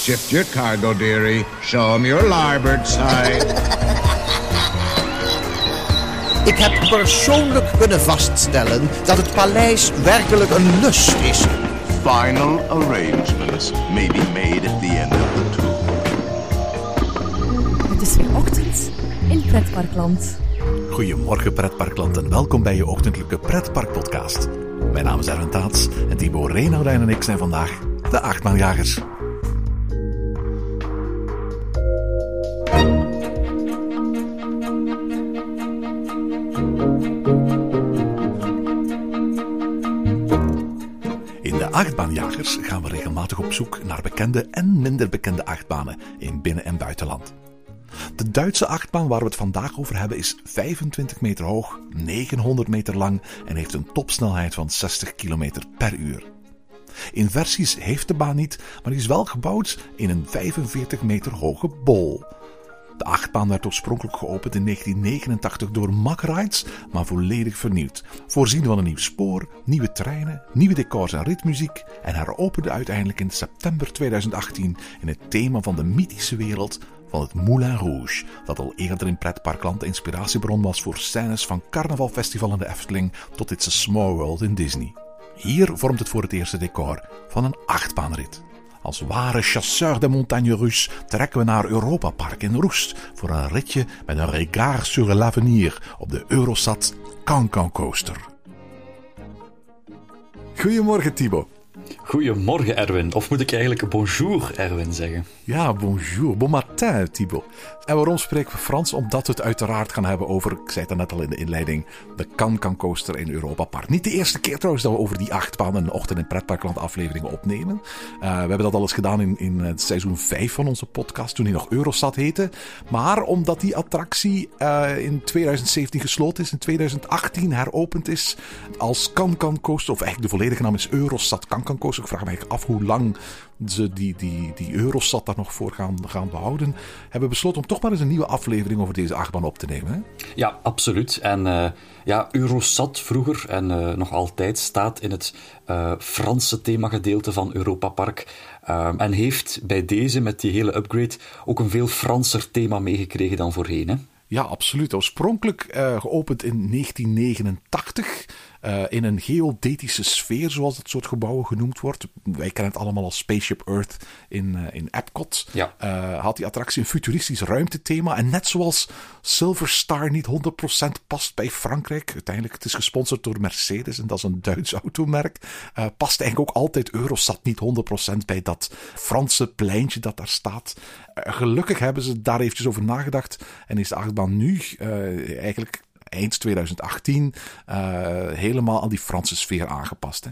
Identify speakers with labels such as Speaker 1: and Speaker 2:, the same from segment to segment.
Speaker 1: Shift your cargo, dearie. Show 'em your larboard side.
Speaker 2: Ik heb persoonlijk kunnen vaststellen dat het paleis werkelijk een lust is.
Speaker 3: Final arrangements may be made at the end of the tour.
Speaker 4: Het is weer ochtend in Pretparkland.
Speaker 5: Goedemorgen pretparkland en welkom bij je ochtendelijke pretparkpodcast. Mijn naam is Erwin Taats en Thibaut Renaudijn en ik zijn vandaag de achtbaanjagers. Achtbaanjagers gaan we regelmatig op zoek naar bekende en minder bekende achtbanen in binnen- en buitenland. De Duitse achtbaan waar we het vandaag over hebben is 25 meter hoog, 900 meter lang en heeft een topsnelheid van 60 km per uur. In versies heeft de baan niet, maar is wel gebouwd in een 45 meter hoge bol. De achtbaan werd oorspronkelijk geopend in 1989 door Mack Rides, maar volledig vernieuwd. Voorzien van een nieuw spoor, nieuwe treinen, nieuwe decors en ritmuziek en heropende uiteindelijk in september 2018 in het thema van de mythische wereld van het Moulin Rouge, dat al eerder in pretparkland inspiratiebron was voor scènes van carnavalfestival in de Efteling tot It's Small World in Disney. Hier vormt het voor het eerste decor van een achtbaanrit. Als ware chasseur de montagne russe trekken we naar Europa Park in Roest voor een ritje met een regard sur l'avenir op de Eurosat Cancan Coaster. Goedemorgen Thibaut.
Speaker 6: Goedemorgen Erwin, of moet ik eigenlijk bonjour Erwin zeggen?
Speaker 5: Ja, bonjour, bon matin Thibaut. En waarom spreken we Frans? Omdat we het uiteraard gaan hebben over, ik zei het net al in de inleiding, de Can-Can Coaster in Europa Park. Niet de eerste keer trouwens dat we over die achtbaan en ochtend- en pretparkland afleveringen opnemen. Uh, we hebben dat al eens gedaan in, in het seizoen 5 van onze podcast, toen hij nog Eurostat heette. Maar omdat die attractie uh, in 2017 gesloten is, in 2018 heropend is als Can-Can Coaster, of eigenlijk de volledige naam is Eurostat Can-Can Coaster. Ik vraag me af hoe lang ze die, die, die Eurostat daar nog voor gaan, gaan behouden, hebben besloten om toch maar eens een nieuwe aflevering over deze achtbaan op te nemen. Hè?
Speaker 6: Ja, absoluut. En uh, ja, Eurosat vroeger en uh, nog altijd staat in het uh, Franse themagedeelte van Europa Park. en heeft bij deze, met die hele upgrade, ook een veel Franser thema meegekregen dan voorheen. Hè?
Speaker 5: Ja, absoluut. Oorspronkelijk geopend in 1989. Uh, in een geodetische sfeer, zoals dat soort gebouwen genoemd wordt. Wij kennen het allemaal als Spaceship Earth in, uh, in Epcot.
Speaker 6: Ja.
Speaker 5: Uh, had die attractie een futuristisch ruimtethema. En net zoals Silver Star niet 100% past bij Frankrijk. Uiteindelijk, het is gesponsord door Mercedes en dat is een Duits automerk. past eigenlijk ook altijd Eurosat niet 100% bij dat Franse pleintje dat daar staat. gelukkig hebben ze daar eventjes over nagedacht. En is de achtbaan nu eigenlijk eind 2018 uh, helemaal aan die Franse sfeer aangepast. Hè?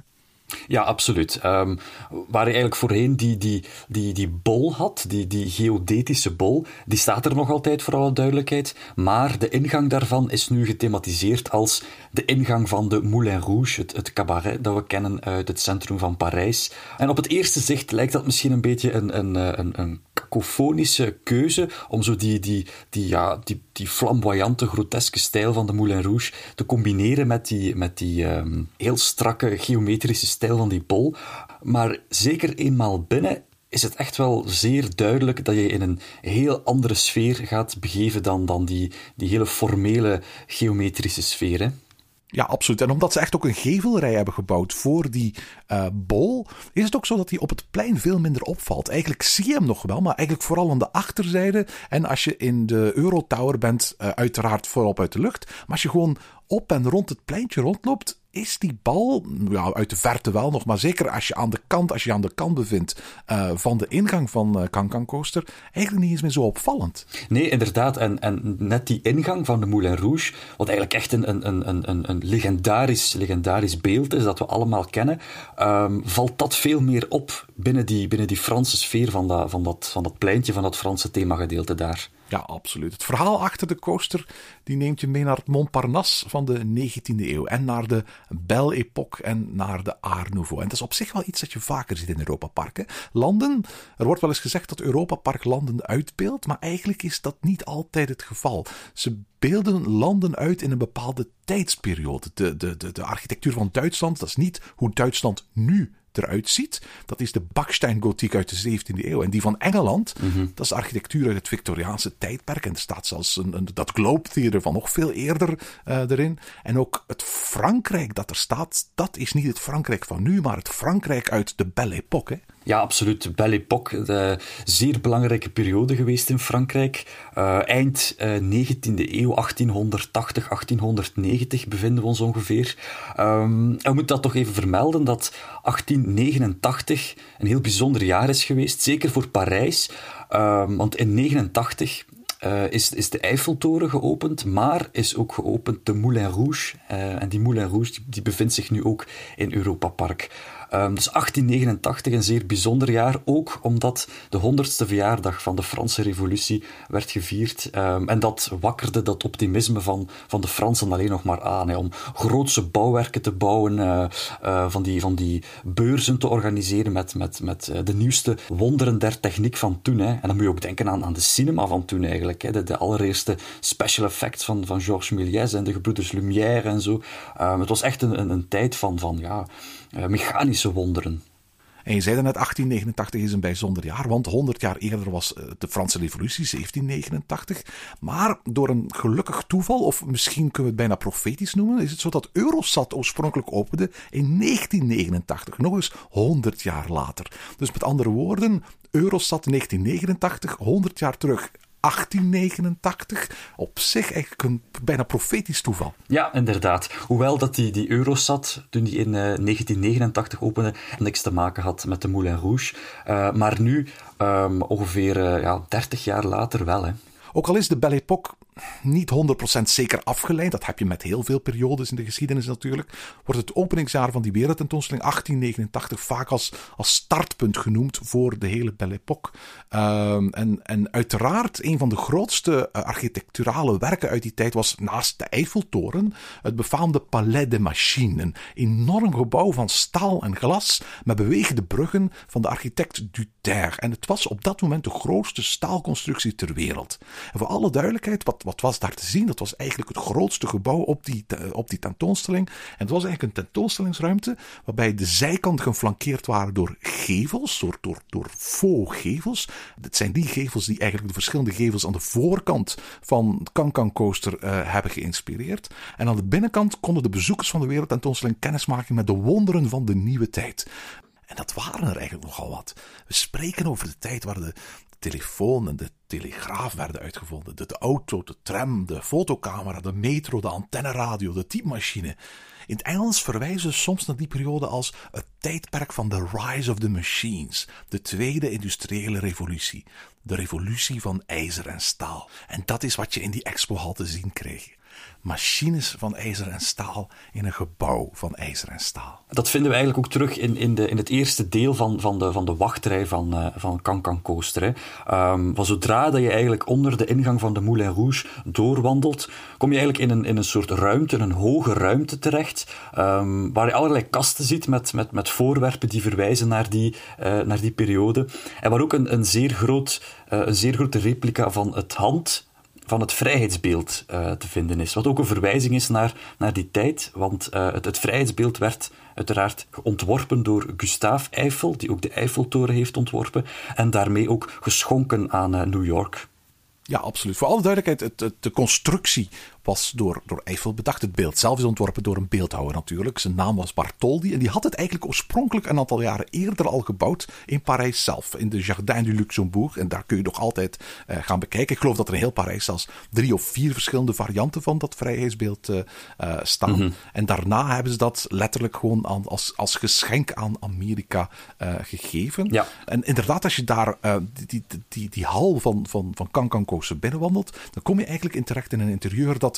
Speaker 6: Ja, absoluut. Um, waar je eigenlijk voorheen die, die, die, die bol had, die, die geodetische bol, die staat er nog altijd voor alle duidelijkheid. Maar de ingang daarvan is nu gethematiseerd als de ingang van de Moulin Rouge, het, het cabaret dat we kennen uit het centrum van Parijs. En op het eerste zicht lijkt dat misschien een beetje een, een, een, een cacofonische keuze om zo die, die, die, ja, die, die flamboyante, groteske stijl van de Moulin Rouge te combineren met die, met die um, heel strakke geometrische stijl van die bol. Maar zeker eenmaal binnen is het echt wel zeer duidelijk dat je in een heel andere sfeer gaat begeven dan, dan die, die hele formele geometrische sfeer. Hè?
Speaker 5: Ja, absoluut. En omdat ze echt ook een gevelrij hebben gebouwd voor die uh, bol, is het ook zo dat hij op het plein veel minder opvalt. Eigenlijk zie je hem nog wel, maar eigenlijk vooral aan de achterzijde. En als je in de Eurotower bent, uh, uiteraard voorop uit de lucht. Maar als je gewoon op en rond het pleintje rondloopt, is die bal, uit de verte wel nog, maar zeker als je aan de kant, als je aan de kant bevindt uh, van de ingang van uh, Cancan Coaster, eigenlijk niet eens meer zo opvallend.
Speaker 6: Nee, inderdaad. En, en net die ingang van de Moulin Rouge, wat eigenlijk echt een, een, een, een, een legendarisch, legendarisch beeld is, dat we allemaal kennen, um, valt dat veel meer op binnen die, binnen die Franse sfeer van dat, van, dat, van dat pleintje, van dat Franse themagedeelte daar.
Speaker 5: Ja, absoluut. Het verhaal achter de coaster die neemt je mee naar het Montparnasse van de 19e eeuw. En naar de Belle Époque en naar de Art Nouveau. En dat is op zich wel iets dat je vaker ziet in Europa Park. Landen, er wordt wel eens gezegd dat Europa Park landen uitbeeldt. Maar eigenlijk is dat niet altijd het geval. Ze beelden landen uit in een bepaalde tijdsperiode. De, de, de, de architectuur van Duitsland, dat is niet hoe Duitsland nu eruit ziet, dat is de baksteingotiek uit de 17e eeuw. En die van Engeland, dat is architectuur uit het Victoriaanse tijdperk. En er staat zelfs een, een, dat Globe Theatre van nog veel eerder uh, erin. En ook het Frankrijk dat er staat, dat is niet het Frankrijk van nu, maar het Frankrijk uit de Belle Époque. Hè?
Speaker 6: Ja, absoluut. Belle Époque, de zeer belangrijke periode geweest in Frankrijk. Uh, eind uh, 19e eeuw, 1880, 1890 bevinden we ons ongeveer. Um, we moeten dat toch even vermelden, dat 1889 een heel bijzonder jaar is geweest, zeker voor Parijs. Um, want in 89 uh, is, is de Eiffeltoren geopend, maar is ook geopend de Moulin Rouge. Uh, en die Moulin Rouge die, bevindt zich nu ook in Europa Park. Um, dus 1889, een zeer bijzonder jaar, ook omdat de 100ste verjaardag van de Franse Revolutie werd gevierd. Um, en dat wakkerde dat optimisme van, van de Fransen alleen nog maar aan. Hè, om grootse bouwwerken te bouwen, uh, uh, van, die, van die beurzen te organiseren met, met, met uh, de nieuwste wonderen der techniek van toen. Hè. En dan moet je ook denken aan, aan de cinema van toen eigenlijk. Hè. De, de allereerste special effects van, van Georges Méliès en de gebroeders Lumière en zo. Um, het was echt een, een, een tijd van, van ja, mechanische wonderen.
Speaker 5: En je zei net, 1889 is een bijzonder jaar, want 100 jaar eerder was de Franse Revolutie, 1789. Maar door een gelukkig toeval, of misschien kunnen we het bijna profetisch noemen, is het zo dat Eurosat oorspronkelijk opende in 1989, nog eens 100 jaar later. Dus met andere woorden, Eurosat 1989, 100 jaar terug 1889. Op zich eigenlijk een bijna profetisch toeval.
Speaker 6: Ja, inderdaad. Hoewel dat die, die Eurosat, toen die in uh, 1989 opende, niks te maken had met de Moulin Rouge. Uh, maar nu, um, ongeveer uh, ja, 30 jaar later wel. Hè.
Speaker 5: Ook al is de Belle Époque niet 100% zeker afgeleid, dat heb je met heel veel periodes in de geschiedenis natuurlijk, wordt het openingsjaar van die wereldtentoonstelling 1889 vaak als, als startpunt genoemd voor de hele Belle Époque. Um, en, en uiteraard een van de grootste uh, architecturale werken uit die tijd was naast de Eiffeltoren het befaamde Palais des Machines. Een enorm gebouw van staal en glas met bewegende bruggen van de architect Duterre. En het was op dat moment de grootste staalconstructie ter wereld. En voor alle duidelijkheid, wat, wat was daar te zien? Dat was eigenlijk het grootste gebouw op die, op die tentoonstelling. En het was eigenlijk een tentoonstellingsruimte waarbij de zijkanten geflankeerd waren door gevels, door, door, door faux gevels. Het zijn die gevels die eigenlijk de verschillende gevels aan de voorkant van het Cancan Coaster uh, hebben geïnspireerd. En aan de binnenkant konden de bezoekers van de wereldtentoonstelling kennis maken met de wonderen van de nieuwe tijd. En dat waren er eigenlijk nogal wat. We spreken over de tijd waar de telefoon en de telegraaf werden uitgevonden. De, auto, de tram, de fotocamera, de metro, de antenneradio, de typemachine. In het Engels verwijzen ze soms naar die periode als het tijdperk van de rise of the machines, de tweede industriële revolutie, de revolutie van ijzer en staal. En dat is wat je in die expohal te zien kreeg machines van ijzer en staal in een gebouw van ijzer en staal.
Speaker 6: Dat vinden we eigenlijk ook terug in, in, de, in het eerste deel van, van, de, van de wachtrij van, uh, van Cancan Coaster. Hè. Van zodra dat je eigenlijk onder de ingang van de Moulin Rouge doorwandelt, kom je eigenlijk in een, in een soort ruimte, een hoge ruimte terecht, um, waar je allerlei kasten ziet met, met, met voorwerpen die verwijzen naar die, uh, naar die periode. En waar ook een, een, zeer, groot, uh, een zeer grote replica van het hand van het vrijheidsbeeld uh, te vinden is. Wat ook een verwijzing is naar, naar die tijd, want uh, het, het vrijheidsbeeld werd uiteraard ontworpen door Gustave Eiffel, die ook de Eiffeltoren heeft ontworpen, en daarmee ook geschonken aan uh, New York.
Speaker 5: Ja, absoluut. Voor alle duidelijkheid, het, de constructie was door, door Eiffel bedacht. Het beeld zelf is ontworpen door een beeldhouwer natuurlijk. Zijn naam was Bartholdi en die had het eigenlijk oorspronkelijk een aantal jaren eerder al gebouwd in Parijs zelf, in de Jardin du Luxembourg. En daar kun je nog altijd uh, gaan bekijken. Ik geloof dat er in heel Parijs zelfs drie of vier verschillende varianten van dat vrijheidsbeeld uh, uh, staan. Mm -hmm. En daarna hebben ze dat letterlijk gewoon aan, als, als geschenk aan Amerika gegeven.
Speaker 6: Ja.
Speaker 5: En inderdaad, als je daar die, die, die, die, hal van, van, van Coaster binnenwandelt, dan kom je eigenlijk in terecht in een interieur dat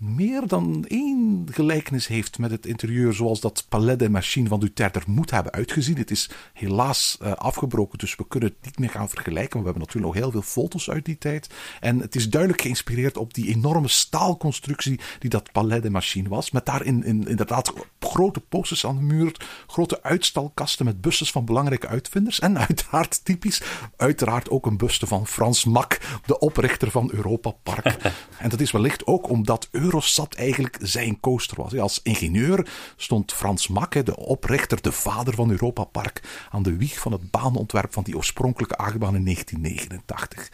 Speaker 5: meer dan één gelijkenis heeft met het interieur zoals dat Palais des Machines van Duterte er moet hebben uitgezien. Het is helaas uh, afgebroken, dus we kunnen het niet meer gaan vergelijken. Maar we hebben natuurlijk nog heel veel foto's uit die tijd. En het is duidelijk geïnspireerd op die enorme staalconstructie die dat Palais des Machines was. Met daarin in, inderdaad grote posters aan de muur, grote uitstalkasten met bustes van belangrijke uitvinders. En uiteraard typisch, uiteraard ook een buste van Frans Mak, de oprichter van Europa Park. en dat is wellicht ook omdat Eurosat eigenlijk zijn coaster was. Als ingenieur stond Frans Mak, de oprichter, de vader van Europa Park, aan de wieg van het baanontwerp van die oorspronkelijke achtbaan in 1989.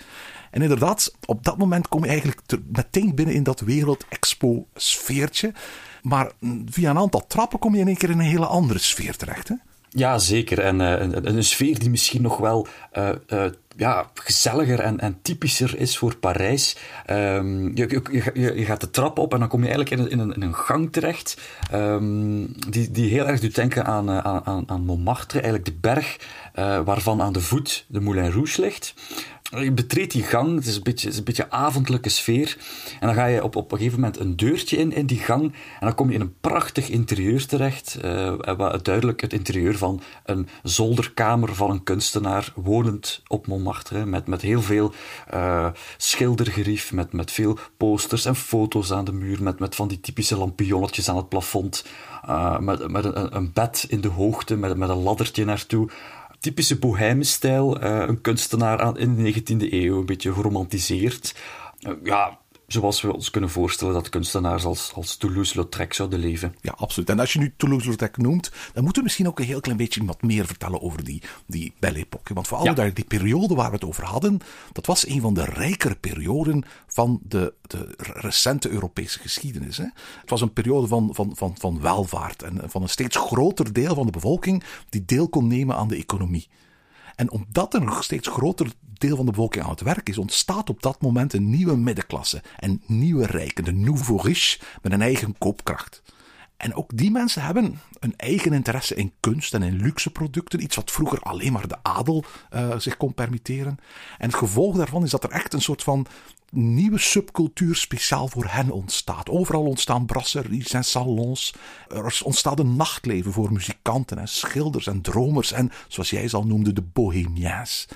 Speaker 5: En inderdaad, op dat moment kom je eigenlijk meteen binnen in dat wereld-expo-sfeertje. Maar via een aantal trappen kom je in één keer in een hele andere sfeer terecht. Hè?
Speaker 6: Ja, zeker. En uh, een, sfeer die misschien nog wel uh, uh, ja, gezelliger en, en, typischer is voor Parijs. Um, je, je, je, gaat de trap op en dan kom je eigenlijk in een, een, gang terecht. Um, die, die heel erg doet denken aan, aan, aan Montmartre, eigenlijk de berg waarvan aan de voet de Moulin Rouge ligt. Je betreedt die gang, het is een beetje, is een beetje avondelijke sfeer. En dan ga je op, op een gegeven moment een deurtje in, in die gang. En dan kom je in een prachtig interieur terecht. Uh, duidelijk het interieur van een zolderkamer van een kunstenaar, wonend op Montmartre. Met, met heel veel uh, schildergerief, met, met veel posters en foto's aan de muur. Met, met van die typische lampionnetjes aan het plafond. Met met een, een, bed in de hoogte, met, met een laddertje naartoe typische bohème-stijl. Uh, een kunstenaar aan, in de 19e eeuw, een beetje geromantiseerd. Uh, ja, zoals we ons kunnen voorstellen dat kunstenaars als, als Toulouse-Lautrec zouden leven.
Speaker 5: Ja, absoluut. En als je nu Toulouse-Lautrec noemt, dan moeten we misschien ook een heel klein beetje wat meer vertellen over die, die Belle Époque. Want vooral ja. die periode waar we het over hadden, dat was een van de rijkere perioden van de, de recente Europese geschiedenis. Hè. Het was een periode van, van, van, van welvaart en van een steeds groter deel van de bevolking die deel kon nemen aan de economie. En omdat er een steeds groter deel van de bevolking aan het werk is, ontstaat op dat moment een nieuwe middenklasse en nieuwe rijken, de nouveau riche, met een eigen koopkracht. En ook die mensen hebben een eigen interesse in kunst en in luxe producten. Iets wat vroeger alleen maar de adel uh, zich kon permitteren. En het gevolg daarvan is dat er echt een soort van nieuwe subcultuur speciaal voor hen ontstaat. Overal ontstaan brasseries en salons. Er ontstaat een nachtleven voor muzikanten en schilders en dromers en, zoals jij ze al noemde, de bohemiens.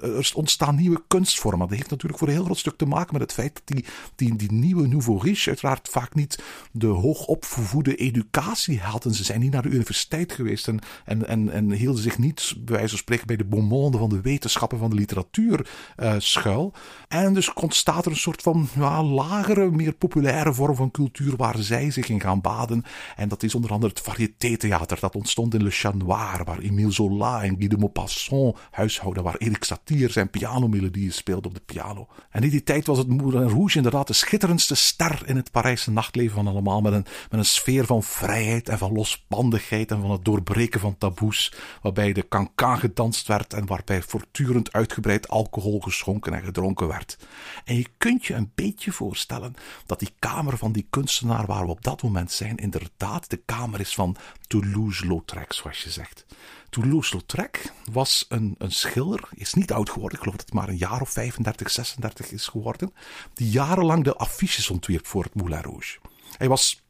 Speaker 5: Er ontstaan nieuwe kunstvormen. Dat heeft natuurlijk voor een heel groot stuk te maken met het feit dat die, die, die nieuwe nouveau riche uiteraard vaak niet de hoogopgevoede educatie hadden. Ze zijn niet naar de universiteit geweest en, en, en, en hielden zich niet, bij wijze van spreken, bij de bonmonde van de wetenschappen, van de literatuur uh, schuil. En dus ontstaat een soort van ja, lagere, meer populaire vorm van cultuur waar zij zich in gaan baden. En dat is onder andere het variété-theater dat ontstond in Le Chat Noir, waar Émile Zola en Guy de Maupassant huishouden, waar Erik Satie zijn pianomelodieën speelde op de piano. En in die tijd was het Moulin Rouge inderdaad de schitterendste ster in het Parijse nachtleven van allemaal, met een, met een sfeer van vrijheid en van losbandigheid en van het doorbreken van taboes, waarbij de cancan gedanst werd en waarbij voortdurend uitgebreid alcohol geschonken en gedronken werd. En kunt je een beetje voorstellen dat die kamer van die kunstenaar waar we op dat moment zijn, inderdaad de kamer is van Toulouse-Lautrec, zoals je zegt. Toulouse-Lautrec was een, een schilder, is niet oud geworden, ik geloof dat het maar een jaar of 35, 36 is geworden, die jarenlang de affiches ontwierp voor het Moulin Rouge. Hij was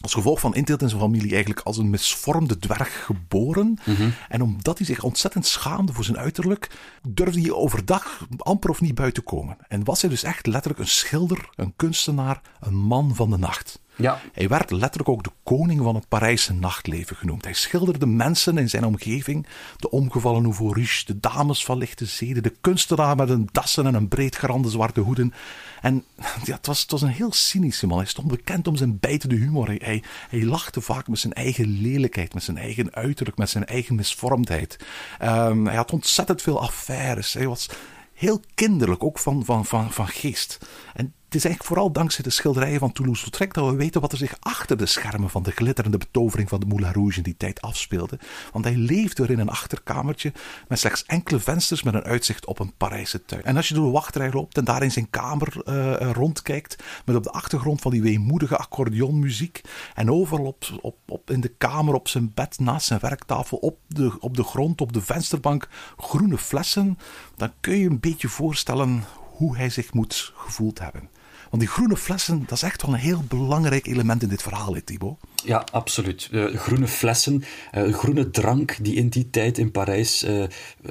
Speaker 5: als gevolg van inteelt in zijn familie eigenlijk als een misvormde dwerg geboren.
Speaker 6: Mhm.
Speaker 5: En omdat hij zich ontzettend schaamde voor zijn uiterlijk, durfde hij overdag amper of niet buiten komen. En was hij dus echt letterlijk een schilder, een kunstenaar, een man van de nacht.
Speaker 6: Ja.
Speaker 5: Hij werd letterlijk ook de koning van het Parijse nachtleven genoemd. Hij schilderde mensen in zijn omgeving, de omgevallen nouveau riche, de dames van lichte zeden, de kunstenaar met een dassen en een breedgerande zwarte hoeden. En ja, het, was, het was een heel cynische man. Hij stond bekend om zijn bijtende humor. Hij, hij, lachte vaak met zijn eigen lelijkheid, met zijn eigen uiterlijk, met zijn eigen misvormdheid. Um, hij had ontzettend veel affaires. Hij was heel kinderlijk, ook van, van, van, van geest. En het is eigenlijk vooral dankzij de schilderijen van Toulouse-Lautrec dat we weten wat er zich achter de schermen van de glitterende betovering van de Moulin Rouge in die tijd afspeelde. Want hij leefde er in een achterkamertje met slechts enkele vensters met een uitzicht op een Parijse tuin. En als je door de wachtrij loopt en daar in zijn kamer uh, rondkijkt, met op de achtergrond van die weemoedige accordeonmuziek en overal op, op in de kamer, op zijn bed, naast zijn werktafel, op de, op de grond, op de vensterbank, groene flessen, dan kun je een beetje voorstellen hoe hij zich moet gevoeld hebben. Want die groene flessen, dat is echt wel een heel belangrijk element in dit verhaal, hè, Thibaut.
Speaker 6: Ja, absoluut. Uh, groene flessen, uh, groene drank die in die tijd in Parijs uh,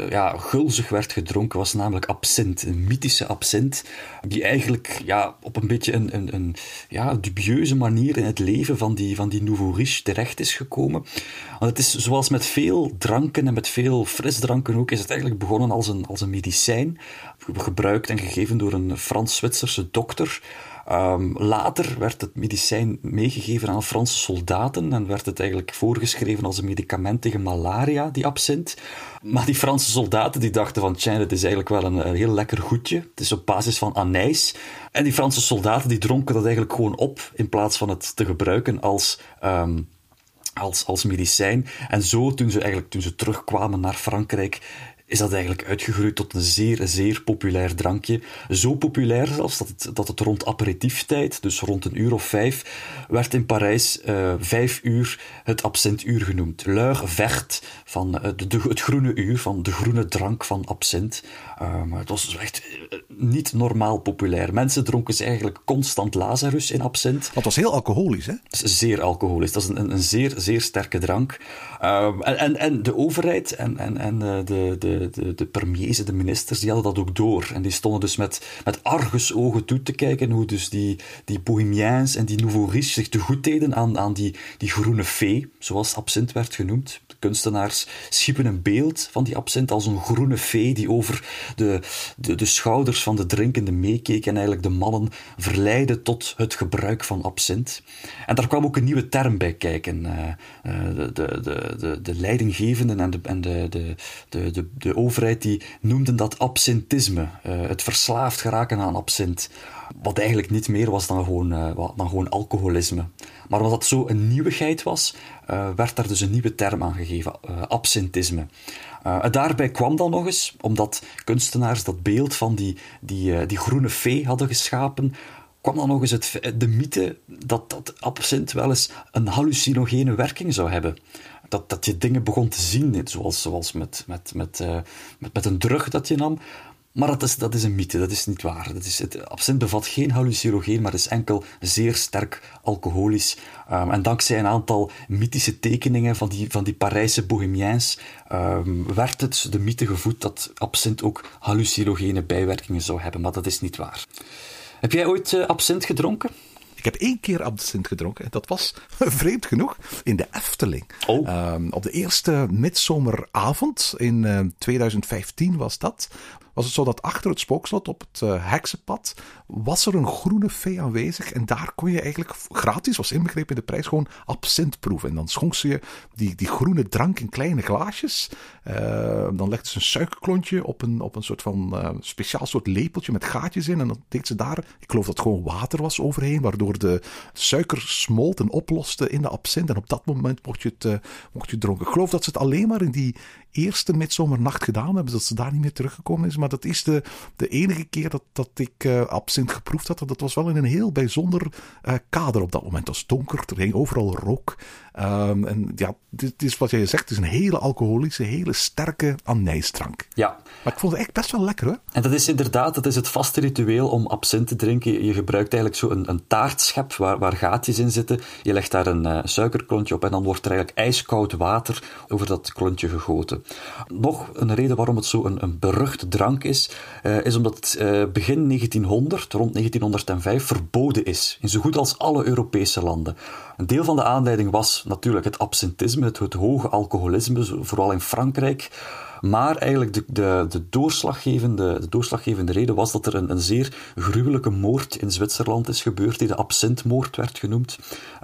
Speaker 6: ja, gulzig werd gedronken, was namelijk absint. Een mythische absint, die eigenlijk ja, op een beetje een, een, een ja, dubieuze manier in het leven van die, van die nouveau riche terecht is gekomen. Want het is zoals met veel dranken en met veel frisdranken ook, is het eigenlijk begonnen als een, als een medicijn, gebruikt en gegeven door een Frans-Zwitserse dokter. Um, later werd het medicijn meegegeven aan Franse soldaten en werd het eigenlijk voorgeschreven als een medicament tegen malaria, die absint. Maar die Franse soldaten die dachten van, tja, het is eigenlijk wel een, heel lekker goedje. Het is op basis van anijs. En die Franse soldaten die dronken dat eigenlijk gewoon op in plaats van het te gebruiken als... Um, als, als medicijn. En zo, toen ze, eigenlijk, toen ze terugkwamen naar Frankrijk, is dat eigenlijk uitgegroeid tot een zeer, zeer populair drankje. Zo populair zelfs dat het, dat het rond aperitieftijd, dus rond een uur of vijf, werd in Parijs uh, vijf uur het absintuur genoemd. L'heure verte, van uh, de, het groene uur, van de groene drank van absint. Uh, maar het was echt niet normaal populair. Mensen dronken ze eigenlijk constant Lazarus in absint.
Speaker 5: Dat was heel alcoholisch, hè?
Speaker 6: Zeer alcoholisch. Dat is een, een zeer, zeer sterke drank. En, en, en, de overheid en, en, en de, de de, de, premiers en de ministers, die hadden dat ook door. En die stonden dus met, met argusogen toe te kijken hoe dus die, die bohemiens en die nouveau riches zich te goed deden aan, aan die, die groene fee, zoals absint werd genoemd. De kunstenaars schiepen een beeld van die absint als een groene fee die over de, de, de schouders van de drinkende meekeek en eigenlijk de mannen verleidde tot het gebruik van absint. En daar kwam ook een nieuwe term bij kijken. Uh, de, de, de, de, de leidinggevenden en de, en de, de, de, de de overheid die dat absintisme, uh, het verslaafd geraken aan absint. Wat eigenlijk niet meer was dan gewoon, uh, dan gewoon alcoholisme. Maar omdat dat zo een nieuwigheid was, uh, werd daar dus een nieuwe term aan gegeven, absintisme. en daarbij kwam dan nog eens, omdat kunstenaars dat beeld van die, die, die groene fee hadden geschapen, kwam dan nog eens het, de mythe dat dat absint wel eens een hallucinogene werking zou hebben dat, dat je dingen begon te zien, zoals, zoals met, met, met, uh, met, met een drug dat je nam. Maar dat is, dat is een mythe, dat is niet waar. Dat is, het absint bevat geen hallucinogeen, maar is enkel zeer sterk alcoholisch. Um, en dankzij een aantal mythische tekeningen van die, van die Parijse bohemiens um, werd het de mythe gevoed dat absint ook hallucinogene bijwerkingen zou hebben, maar dat is niet waar. Heb jij ooit uh, absint gedronken?
Speaker 5: Ik heb één keer absint gedronken. Dat was, vreemd genoeg, in de Efteling.
Speaker 6: Oh.
Speaker 5: Um, op de eerste midzomeravond in uh, 2015 was dat was het zo dat achter het spookslot op het uh, heksenpad was er een groene vee aanwezig. En daar kon je eigenlijk gratis, was inbegrepen in de prijs, gewoon absint proeven. En dan schonk ze je die, die groene drank in kleine glaasjes. Uh, dan legde ze een suikerklontje op een, op een soort van uh, speciaal soort lepeltje met gaatjes in. En dan deed ze daar, ik geloof dat het gewoon water was overheen, waardoor de suiker smolt en oploste in de absint. En op dat moment mocht je het, mocht je dronken. Ik geloof dat ze het alleen maar in die eerste midzomernacht gedaan hebben, dat ze daar niet meer teruggekomen is. Maar dat is de, de enige keer dat, dat ik uh, geproefd had. Dat was wel in een heel bijzonder uh, kader op dat moment. Het was donker, er hing overal rook. Um, en ja, dit is wat jij zegt, het is een hele alcoholische, hele sterke anijsdrank.
Speaker 6: Ja.
Speaker 5: Maar ik vond het echt best wel lekker, hè?
Speaker 6: En dat is inderdaad, dat is het vaste ritueel om absint te drinken. Je gebruikt eigenlijk zo een, een taartschep waar, waar gaatjes in zitten. Je legt daar een uh, suikerklontje op en dan wordt er eigenlijk ijskoud water over dat klontje gegoten. Nog een reden waarom het zo een, een beruchte drank is, uh, is omdat het begin 1900, rond 1905, verboden is. In zo goed als alle Europese landen. Een deel van de aanleiding was natuurlijk het absentisme, het, het hoge alcoholisme, vooral in Frankrijk. Maar eigenlijk de, de, de, doorslaggevende, de doorslaggevende reden was dat er een, een zeer gruwelijke moord in Zwitserland is gebeurd, die de absintmoord werd genoemd.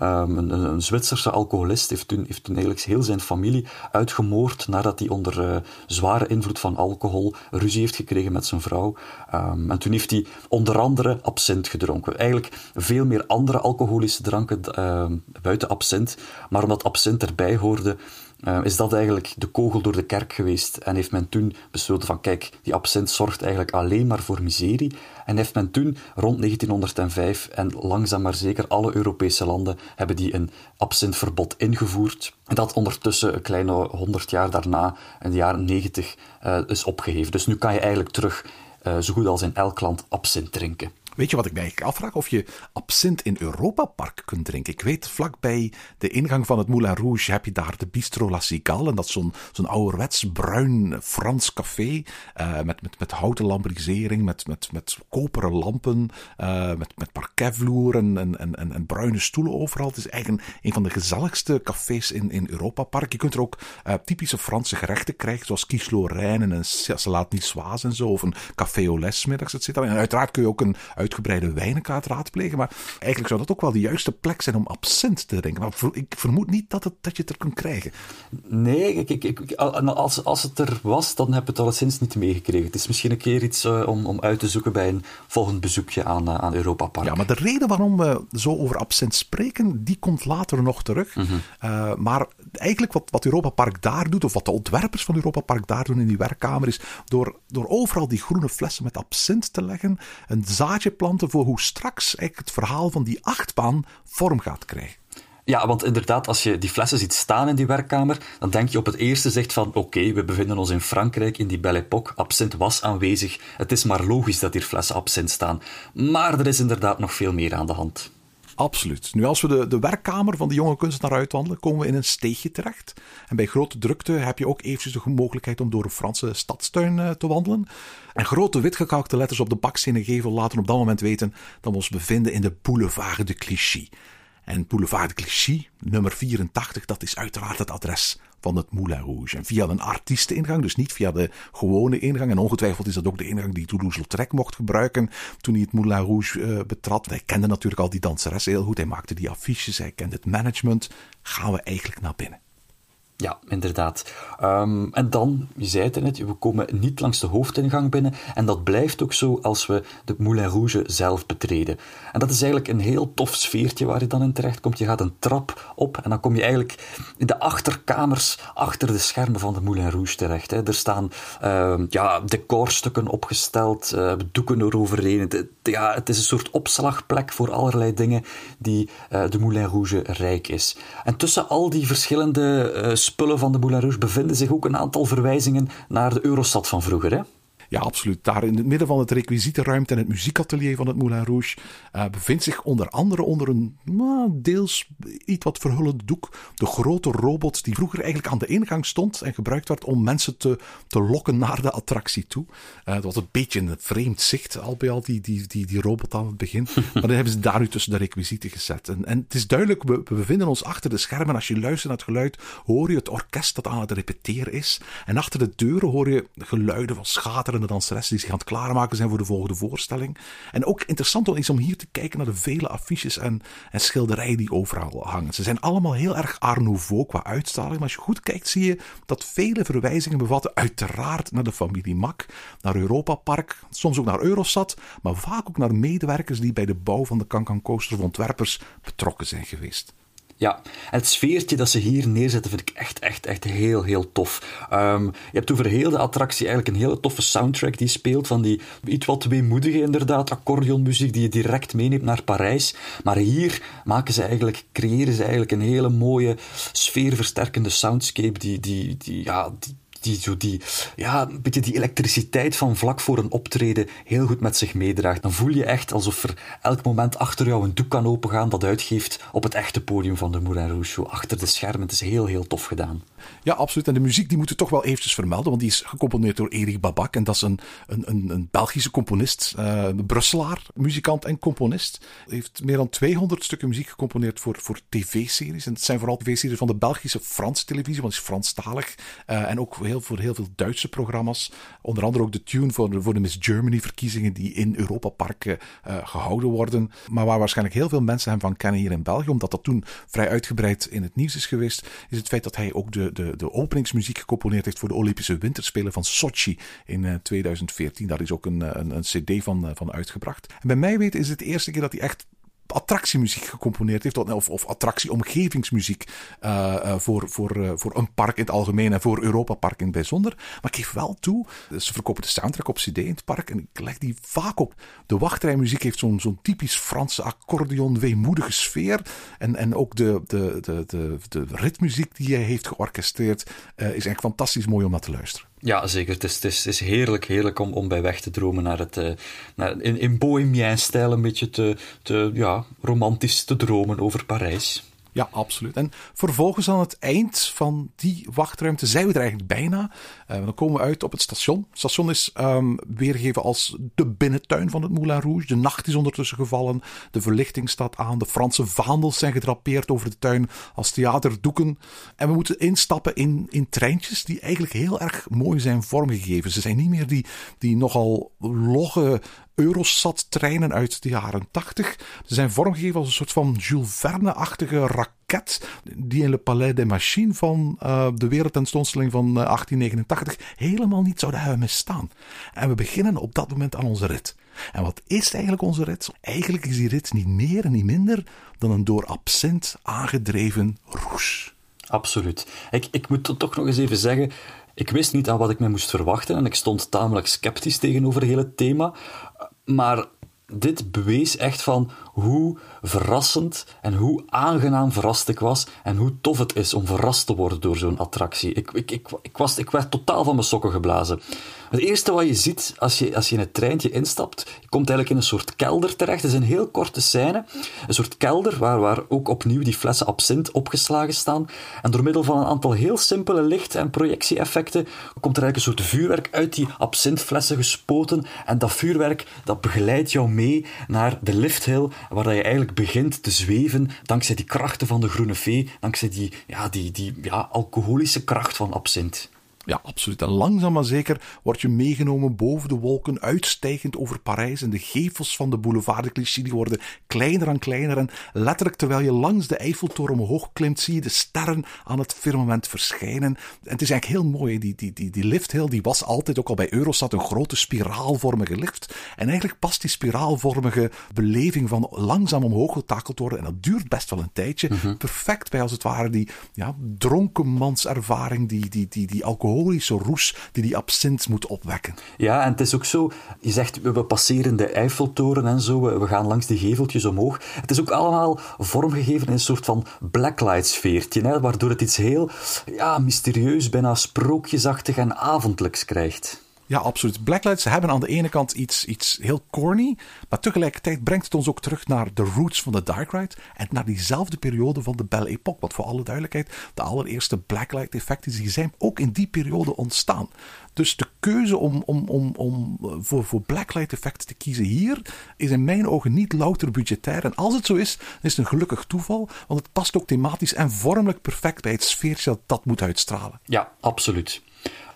Speaker 6: Um, een, een, Zwitserse alcoholist heeft toen, heeft eigenlijk heel zijn familie uitgemoord nadat hij onder uh, zware invloed van alcohol ruzie heeft gekregen met zijn vrouw. Um, en toen heeft hij onder andere absint gedronken. Eigenlijk veel meer andere alcoholische dranken uh, buiten absint, maar omdat absint erbij hoorde, uh, is dat eigenlijk de kogel door de kerk geweest. En heeft men toen besloten van kijk, die absint zorgt eigenlijk alleen maar voor miserie. En heeft men toen rond 1905 en langzaam maar zeker alle Europese landen hebben die een absintverbod ingevoerd. En dat ondertussen een kleine 100 jaar daarna, in de jaren 90, uh, is opgeheven. Dus nu kan je eigenlijk terug uh, zo goed als in elk land absint drinken.
Speaker 5: Weet je wat ik mij afvraag? Of je absint in Europa Park kunt drinken. Ik weet, vlakbij de ingang van het Moulin Rouge heb je daar de Bistro La Cigale. En dat is zo'n zo'n ouderwets bruin Frans café. Uh, met, met, met houten lambrisering, met, met, met koperen lampen, uh, met, met parquetvloer en, en, en, bruine stoelen overal. Het is eigenlijk een, van de gezelligste cafés in, in Europa Park. Je kunt er ook typische Franse gerechten krijgen, zoals quiche Lorraine en salade niçoise en zo. Of een café au middags, et cetera. En uiteraard kun je ook een uitgebreide wijnkaart raadplegen. Maar eigenlijk zou dat ook wel de juiste plek zijn om absint te drinken. Maar ik vermoed niet dat, het, dat je het er kunt krijgen.
Speaker 6: Nee, ik, ik, als, als het er was, dan heb ik het alleszins niet meegekregen. Het is misschien een keer iets uh, om, om uit te zoeken bij een volgend bezoekje aan, uh, aan Europa Park.
Speaker 5: Ja, maar de reden waarom we zo over absint spreken, die komt later nog terug. Mm -hmm. uh, maar eigenlijk wat, wat Europa Park daar doet, of wat de ontwerpers van Europa Park daar doen in die werkkamer, is door, door overal die groene flessen met absint te leggen, een zaadje planten voor hoe straks het verhaal van die achtbaan vorm gaat krijgen.
Speaker 6: Ja, want inderdaad, als je die flessen ziet staan in die werkkamer, dan denk je op het eerste zegt van oké, we bevinden ons in Frankrijk in die Belle Époque, absint was aanwezig, het is maar logisch dat hier flessen absint staan. Maar er is inderdaad nog veel meer aan de hand.
Speaker 5: Absoluut. Nu, als we de, de werkkamer van de jonge kunstenaar uitwandelen, komen we in een steegje terecht. En bij grote drukte heb je ook eventjes de mogelijkheid om door een Franse stadstuin uh, te wandelen. En grote witgekalkte letters op de bakstenen gevel laten op dat moment weten dat we ons bevinden in de boulevard de Clichy. En Boulevard de Clichy, nummer 84, dat is uiteraard het adres van het Moulin Rouge. En via een artiesteningang, dus niet via de gewone ingang. En ongetwijfeld is dat ook de ingang die Toulouse-Lautrec mocht gebruiken toen hij het Moulin Rouge uh, betrad. Hij kende natuurlijk al die danseres heel goed. Hij maakte die affiches, hij kende het management. Gaan we eigenlijk naar binnen?
Speaker 6: Ja, inderdaad. Um, en dan, je zei het net, we komen niet langs de hoofdingang binnen. En dat blijft ook zo als we de Moulin Rouge zelf betreden. En dat is eigenlijk een heel tof sfeertje waar je dan in terecht komt. Je gaat een trap op en dan kom je eigenlijk in de achterkamers achter de schermen van de Moulin Rouge terecht. Hè. Er staan uh, ja, decorstukken opgesteld, uh, doeken eroverheen. Het, ja, het is een soort opslagplek voor allerlei dingen die uh, de Moulin Rouge rijk is. En tussen al die verschillende spullen van de Moulin Rouge bevinden zich ook een aantal verwijzingen naar de Eurostad van vroeger. Hè?
Speaker 5: Ja, absoluut. Daar in het midden van het requisietenruimte en het muziekatelier van het Moulin Rouge uh, bevindt zich onder andere onder een nou, deels iets wat verhullend doek de grote robot die vroeger eigenlijk aan de ingang stond en gebruikt werd om mensen te, te lokken naar de attractie toe. Uh, dat was een beetje een vreemd zicht al bij al, die, die, die, die robot aan het begin. maar dan hebben ze daar nu tussen de requisieten gezet. En, en het is duidelijk, we, we bevinden ons achter de schermen. Als je luistert naar het geluid, hoor je het orkest dat aan het repeteren is. En achter de deuren hoor je geluiden van schaterende danseressen die zich aan het klaarmaken zijn voor de volgende voorstelling. En ook interessant is om hier te kijken naar de vele affiches en, en schilderijen die overal hangen. Ze zijn allemaal heel erg Art Nouveau qua uitstraling, maar als je goed kijkt zie je dat vele verwijzingen bevatten uiteraard naar de familie Mak, naar Europa Park, soms ook naar Eurosat, maar vaak ook naar medewerkers die bij de bouw van de Coaster of ontwerpers betrokken zijn geweest.
Speaker 6: Ja, het sfeertje dat ze hier neerzetten vind ik echt, echt, echt heel, heel tof. Um, je hebt over heel de attractie eigenlijk een hele toffe soundtrack die speelt, van die iets wat weemoedige inderdaad, accordeonmuziek die je direct meeneemt naar Parijs. Maar hier maken ze eigenlijk, creëren ze eigenlijk een hele mooie, sfeerversterkende soundscape die, die, die, ja, die die, zo die, ja, een beetje die elektriciteit van vlak voor een optreden heel goed met zich meedraagt. Dan voel je echt alsof er elk moment achter jou een doek kan opengaan dat uitgeeft op het echte podium van de Moulin Rouge. Achter de schermen. Het is heel, heel tof gedaan.
Speaker 5: Ja, absoluut. En de muziek die moeten toch wel eventjes vermelden, want die is gecomponeerd door Erik Babak. En dat is een, een, een, een Belgische componist, uh, Brusselaar, muzikant en componist. Hij heeft meer dan 200 stukken muziek gecomponeerd voor, voor tv-series. En het zijn vooral tv-series van de Belgische Franse televisie, want het is Franstalig. Uh, en ook heel, voor heel veel Duitse programma's. Onder andere ook de tune voor de, voor de Miss Germany-verkiezingen die in Europa Park uh, gehouden worden. Maar waar waarschijnlijk heel veel mensen hem van kennen hier in België, omdat dat toen vrij uitgebreid in het nieuws is geweest, is het feit dat hij ook de, de, de openingsmuziek gecomponeerd heeft voor de Olympische Winterspelen van Sochi in uh, 2014. Daar is ook een, een, een CD van, van uitgebracht. En bij mij weten is het de eerste keer dat hij echt attractiemuziek gecomponeerd heeft, of, of attractieomgevingsmuziek uh, uh, voor, voor, uh, voor een park in het algemeen en voor Europa Park in het bijzonder. Maar ik geef wel toe, ze verkopen de soundtrack op CD in het park en ik leg die vaak op. De wachtrijmuziek heeft zo'n zo'n typisch Franse accordeon, weemoedige sfeer. En, en ook de, de, de, de, de ritmuziek die hij heeft georchestreerd is echt fantastisch mooi om naar te luisteren.
Speaker 6: Ja, zeker. Het is, het is, heerlijk, heerlijk om, om bij weg te dromen naar het, uh, naar, in, in bohemien-stijl een beetje te, te ja, romantisch te dromen over Parijs.
Speaker 5: Ja, absoluut. En vervolgens aan het eind van die wachtruimte zijn we er eigenlijk bijna. Uh, dan komen we uit op het station. Het station is um, weergegeven als de binnentuin van het Moulin Rouge. De nacht is ondertussen gevallen. De verlichting staat aan. De Franse vaandels zijn gedrapeerd over de tuin als theaterdoeken. En we moeten instappen in, in treintjes die eigenlijk heel erg mooi zijn vormgegeven. Ze zijn niet meer die, die nogal logge Eurosat-treinen uit de jaren 80. Ze zijn vormgegeven als een soort van Jules Verne-achtige raket die in Le Palais des Machines van uh, de wereldtentoonstelling van uh, 1889 helemaal niet zouden hebben misstaan. En we beginnen op dat moment aan onze rit. En wat is eigenlijk onze rit? Eigenlijk is die rit niet meer en niet minder dan een door absint aangedreven roes.
Speaker 6: Absoluut. Ik, ik moet toch nog eens even zeggen. Ik wist niet aan wat ik me moest verwachten en ik stond tamelijk sceptisch tegenover het hele thema. Maar dit bewees echt van hoe verrassend en hoe aangenaam verrast ik was en hoe tof het is om verrast te worden door zo'n attractie. Ik, ik, ik, ik, was, ik werd totaal van mijn sokken geblazen. Het eerste wat je ziet als je, als je in het treintje instapt, je komt eigenlijk in een soort kelder terecht. Het is een heel korte scène. Een soort kelder waar, waar ook opnieuw die flessen absint opgeslagen staan. En door middel van een aantal heel simpele licht- en projectie-effecten komt er eigenlijk een soort vuurwerk uit die absintflessen gespoten. En dat vuurwerk dat begeleidt jou mee naar de lifthill, waar je eigenlijk begint te zweven dankzij die krachten van de groene vee, dankzij die, ja, die, die ja, alcoholische kracht van absint.
Speaker 5: Ja, absoluut. En langzaam maar zeker word je meegenomen boven de wolken, uitstijgend over Parijs. En de gevels van de boulevard de Clichy die worden kleiner en kleiner. En letterlijk terwijl je langs de Eiffeltoren omhoog klimt, zie je de sterren aan het firmament verschijnen. En het is eigenlijk heel mooi. Die, die, die, die lifthill die was altijd, ook al bij Eurostat, een grote spiraalvormige lift. En eigenlijk past die spiraalvormige beleving van langzaam omhoog getakeld worden. En dat duurt best wel een tijdje. Perfect bij als het ware die ja, dronkenmanservaring, die, die, die, die alcohol alcoholische roes die die absint moet opwekken.
Speaker 6: Ja, en het is ook zo, je zegt we passeren de Eiffeltoren en zo, we gaan langs die geveltjes omhoog. Het is ook allemaal vormgegeven in een soort van blacklight sfeertje, waardoor het iets heel ja, mysterieus, bijna sprookjesachtig en avondelijks krijgt.
Speaker 5: Ja, absoluut. Blacklights hebben aan de ene kant iets, iets heel corny, maar tegelijkertijd brengt het ons ook terug naar de roots van de Dark Ride en naar diezelfde periode van de Belle Époque. Want voor alle duidelijkheid, de allereerste Blacklight effecten die zijn ook in die periode ontstaan. Dus de keuze om, om, om, om voor, voor blacklight effecten te kiezen hier is in mijn ogen niet louter budgetair. En als het zo is, dan is het een gelukkig toeval, want het past ook thematisch en vormelijk perfect bij het sfeertje dat dat moet uitstralen.
Speaker 6: Ja, absoluut.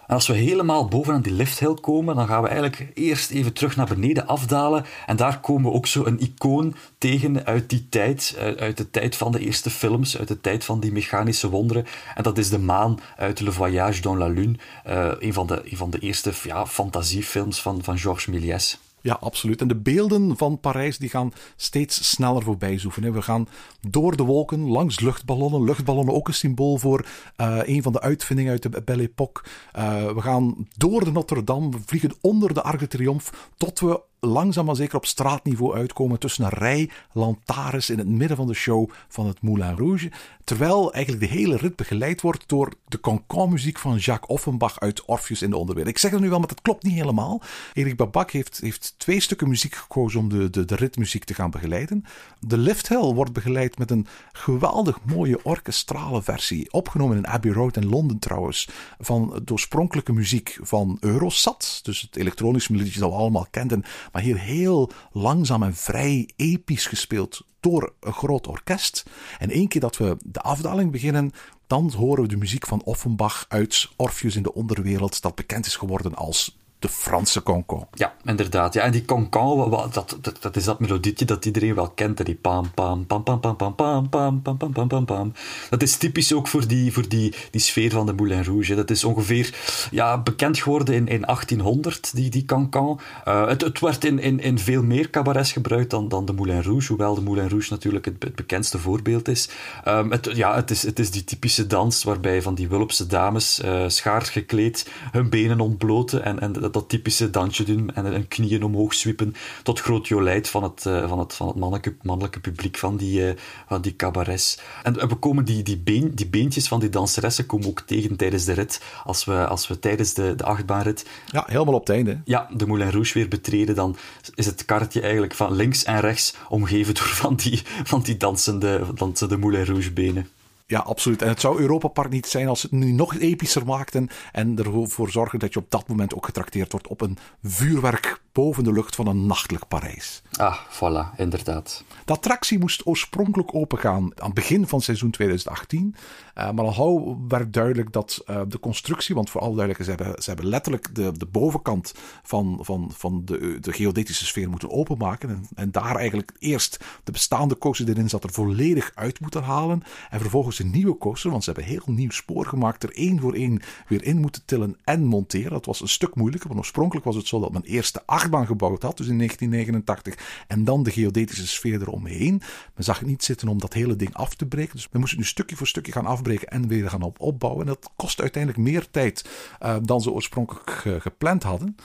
Speaker 6: En als we helemaal bovenaan die lifthill komen, dan gaan we eigenlijk eerst even terug naar beneden afdalen. En daar komen we ook zo een icoon tegen uit die tijd, uit de tijd van de eerste films, uit de tijd van die mechanische wonderen. En dat is de maan uit Le Voyage dans la Lune, uh, een, van de, een van de eerste ja, fantasiefilms van, van Georges Méliès.
Speaker 5: Ja, absoluut. En de beelden van Parijs die gaan steeds sneller voorbij zoeven. We gaan door de wolken, langs luchtballonnen. Luchtballonnen ook een symbool voor uh, een van de uitvindingen uit de Belle Époque. Uh, we gaan door de Notre Dame, we vliegen onder de Arc de Triomphe, tot we langzaam maar zeker op straatniveau uitkomen tussen een rij lantaarns in het midden van de show van het Moulin Rouge. Terwijl eigenlijk de hele rit begeleid wordt door de cancan-muziek van Jacques Offenbach uit Orpheus in de Onderwereld. Ik zeg het nu wel, maar dat klopt niet helemaal. Erik Babak heeft, heeft twee stukken muziek gekozen om de, de, de ritmuziek te gaan begeleiden. De Lift Hill wordt begeleid met een geweldig mooie orkestrale versie, opgenomen in Abbey Road in Londen trouwens, van de oorspronkelijke muziek van Eurosat, dus het elektronische melodietje dat we allemaal kenden, maar hier heel langzaam en vrij episch gespeeld door een groot orkest. En één keer dat we de afdaling beginnen, dan horen we de muziek van Offenbach uit Orpheus in de onderwereld, dat bekend is geworden als de Franse cancan.
Speaker 6: Ja, inderdaad. Ja, en die cancan, dat, dat, dat is dat melodietje dat iedereen wel kent. Die pam, pam, pam, pam, pam, pam, pam, pam, pam, pam, pam, pam. Dat is typisch ook voor die, voor die, die sfeer van de Moulin Rouge. Dat is ongeveer ja, bekend geworden in, in 1800, die, die cancan. Uh, het, het werd in, in, in veel meer cabarets gebruikt dan, dan de Moulin Rouge, hoewel de Moulin Rouge natuurlijk het, het bekendste voorbeeld is. Um, het, ja, het is. Het is die typische dans waarbij van die Wulpse dames uh, schaars gekleed hun benen ontbloten en, en dat, typische dansje doen en een knieën omhoog zwiepen, tot groot jolijt van het, uh, van het, van het mannelijke, mannelijke publiek van die, uh, van die cabarets. En we komen die, die, been, die beentjes van die danseressen komen ook tegen tijdens de rit, als we, als we tijdens de, de achtbaanrit...
Speaker 5: Ja, helemaal op het einde.
Speaker 6: Ja, de Moulin Rouge weer betreden, dan is het karretje eigenlijk van links en rechts omgeven door van die, van die dansende, dansende Moulin Rouge benen.
Speaker 5: Ja, absoluut. En het zou Europa Park niet zijn als het nu nog epischer maakten en ervoor zorgen dat je op dat moment ook getrakteerd wordt op een vuurwerk boven de lucht van een nachtelijk Parijs.
Speaker 6: Ah, voilà, inderdaad.
Speaker 5: De attractie moest oorspronkelijk opengaan aan het begin van seizoen 2018. Uh, maar al gauw werd duidelijk dat uh, de constructie, want voor alle duidelijkheid, ze hebben, ze hebben letterlijk de, de bovenkant van, van, van de, de geodetische sfeer moeten openmaken. En, en daar eigenlijk eerst de bestaande coaster die erin zat er volledig uit moeten halen. En vervolgens een nieuwe coaster, want ze hebben heel nieuw spoor gemaakt, er één voor één weer in moeten tillen en monteren. Dat was een stuk moeilijker, want oorspronkelijk was het zo dat men eerst de gebouwd had, dus in 1989, en dan de geodetische sfeer eromheen. Men zag het niet zitten om dat hele ding af te breken, dus men moest het nu stukje voor stukje gaan afbreken en weer gaan op opbouwen. En dat kost uiteindelijk meer tijd uh, dan ze oorspronkelijk gepland hadden.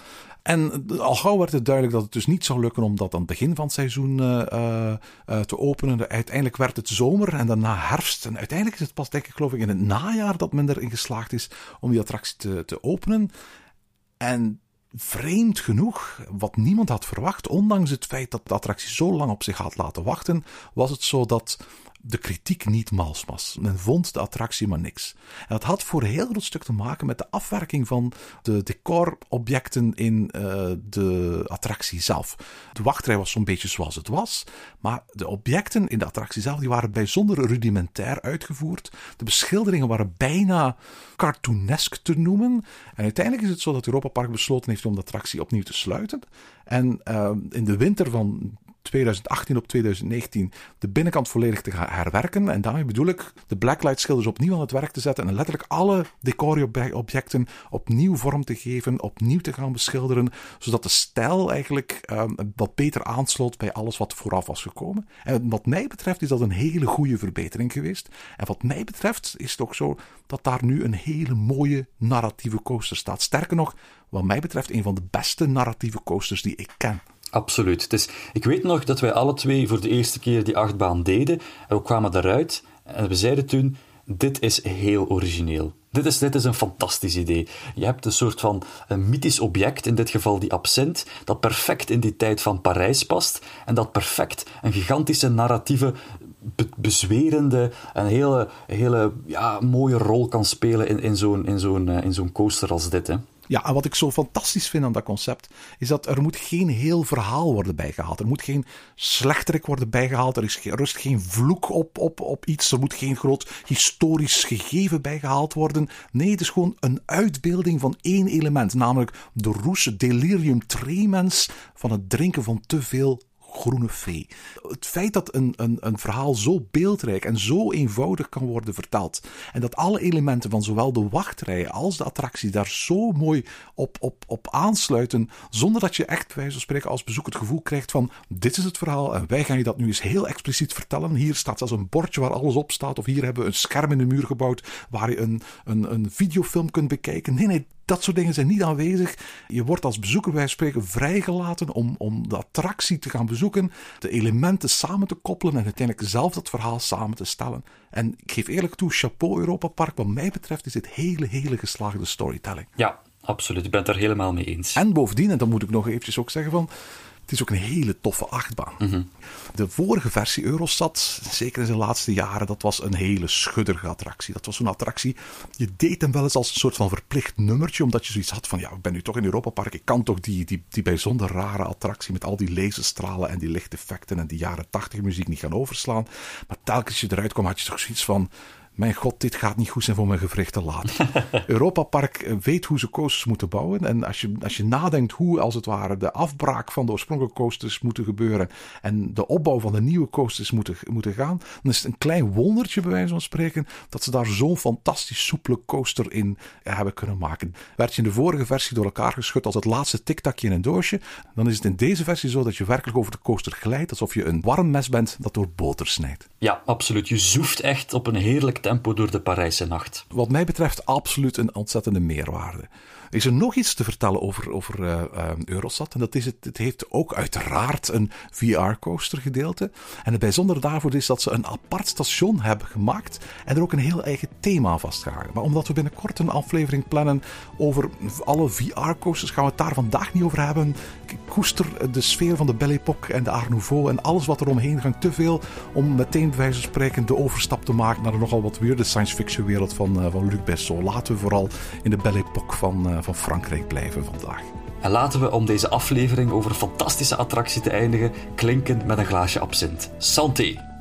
Speaker 5: En al gauw werd het duidelijk dat het dus niet zou lukken om dat aan het begin van het seizoen uh, te openen. Uiteindelijk werd het zomer en daarna herfst. En uiteindelijk is het pas, denk ik, geloof ik, in het najaar dat men erin geslaagd is om die attractie te, te openen. En vreemd genoeg, wat niemand had verwacht, ondanks het feit dat de attractie zo lang op zich had laten wachten, was het zo dat de kritiek niet mals was. Men vond de attractie maar niks. En dat had voor een heel groot stuk te maken met de afwerking van de decorobjecten in uh, de attractie zelf. De wachtrij was zo'n beetje zoals het was, maar de objecten in de attractie zelf die waren bijzonder rudimentair uitgevoerd. De beschilderingen waren bijna cartoonesk te noemen. En uiteindelijk is het zo dat Europa Park besloten heeft om de attractie opnieuw te sluiten. En uh, in de winter van 2018 op 2019 de binnenkant volledig te gaan herwerken. En daarmee bedoel ik de blacklight schilders opnieuw aan het werk te zetten en letterlijk alle decorobjecten opnieuw vorm te geven, opnieuw te gaan beschilderen, zodat de stijl eigenlijk um, wat beter aansloot bij alles wat vooraf was gekomen. En wat mij betreft is dat een hele goede verbetering geweest. En wat mij betreft is het ook zo dat daar nu een hele mooie narratieve coaster staat. Sterker nog, wat mij betreft een van de beste narratieve coasters die ik ken.
Speaker 6: Absoluut. Dus ik weet nog dat wij alle twee voor de eerste keer die achtbaan deden. En we kwamen daaruit en we zeiden toen: Dit is heel origineel. Dit is, dit is een fantastisch idee. Je hebt een soort van een mythisch object, in dit geval die absint, dat perfect in die tijd van Parijs past en dat perfect een gigantische narratieve be bezwerende, een hele, hele ja, mooie rol kan spelen in, in zo'n in zo'n in zo'n coaster als dit. Hè.
Speaker 5: Ja, en wat ik zo fantastisch vind aan dat concept, is dat er moet geen heel verhaal worden bijgehaald. Er moet geen slechterik worden bijgehaald. Er is rust geen vloek op, op, op iets. Er moet geen groot historisch gegeven bijgehaald worden. Nee, het is gewoon een uitbeelding van één element, namelijk de roes delirium tremens van het drinken van te veel groene vee. Het feit dat een, een, een verhaal zo beeldrijk en zo eenvoudig kan worden verteld. En dat alle elementen van zowel de wachtrij als de attractie daar zo mooi op, op, op aansluiten. Zonder dat je echt, wij zo spreken, als bezoeker het gevoel krijgt van: dit is het verhaal en wij gaan je dat nu eens heel expliciet vertellen. Hier staat zelfs een bordje waar alles op staat. Of hier hebben we een scherm in de muur gebouwd waar je een, een, een videofilm kunt bekijken. Nee, nee, dat soort dingen zijn niet aanwezig. Je wordt als bezoeker, wij spreken, vrijgelaten om, om de attractie te gaan bezoeken, de elementen samen te koppelen en uiteindelijk zelf dat verhaal samen te stellen. En ik geef eerlijk toe, chapeau Europa Park. Wat mij betreft is dit hele, hele geslaagde storytelling.
Speaker 6: Ja, absoluut. Ik ben het er helemaal mee eens.
Speaker 5: En bovendien, en dan moet ik nog eventjes ook zeggen van... Het is ook een hele toffe achtbaan.
Speaker 6: Mm
Speaker 5: De vorige versie Eurostat, zeker in zijn laatste jaren, dat was een hele schudderige attractie. Dat was een attractie, je deed hem wel eens als een soort van verplicht nummertje, omdat je zoiets had van, ja, ik ben nu toch in Europa Park, ik kan toch die, die, die bijzonder rare attractie met al die laserstralen en die lichteffecten en die jaren tachtig muziek niet gaan overslaan. Maar telkens je eruit kwam, had je toch zoiets van mijn god, dit gaat niet goed zijn voor mijn gewrichten later. Europa Park weet hoe ze coasters moeten bouwen. En als je, als je nadenkt hoe, als het ware, de afbraak van de oorspronkelijke coasters moeten gebeuren. en de opbouw van de nieuwe coasters moeten, moeten gaan. dan is het een klein wondertje, bij wijze van spreken. dat ze daar zo'n fantastisch soepele coaster in hebben kunnen maken. Werd je in de vorige versie door elkaar geschud als het laatste tiktakje in een doosje. dan is het in deze versie zo dat je werkelijk over de coaster glijdt. alsof je een warm mes bent dat door boter snijdt.
Speaker 6: Ja, absoluut. Je zoeft echt op een heerlijk tempo door de Parijse nacht.
Speaker 5: Wat mij betreft absoluut een ontzettende meerwaarde. Is er nog iets te vertellen over, over uh, uh, Eurosat? En dat is het, het heeft ook uiteraard een VR-coaster gedeelte. En het bijzondere daarvoor is dat ze een apart station hebben gemaakt en er ook een heel eigen thema aan vastgehangen. Maar omdat we binnenkort een aflevering plannen over alle VR-coasters, gaan we het daar vandaag niet over hebben. Ik koester de sfeer van de Belle Époque en de Art Nouveau en alles wat er omheen gaat te veel om meteen bij wijze van spreken de overstap te maken naar de nogal wat weirde science fiction wereld van, uh, van Luc Besson. Laten we vooral in de Belle Époque van, van Frankrijk blijven vandaag.
Speaker 6: En laten we om deze aflevering over een fantastische attractie te eindigen, klinken met een glaasje absint. Santé!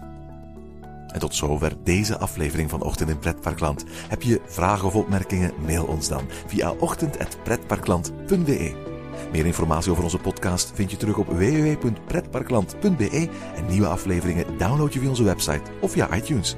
Speaker 5: En tot zover deze aflevering van Ochtend in Pretparkland. Heb je vragen of opmerkingen? Mail ons dan via ochtend.pretparkland.be. Meer informatie over onze podcast vind je terug op www.pretparkland.be en nieuwe afleveringen download je via onze website of via iTunes.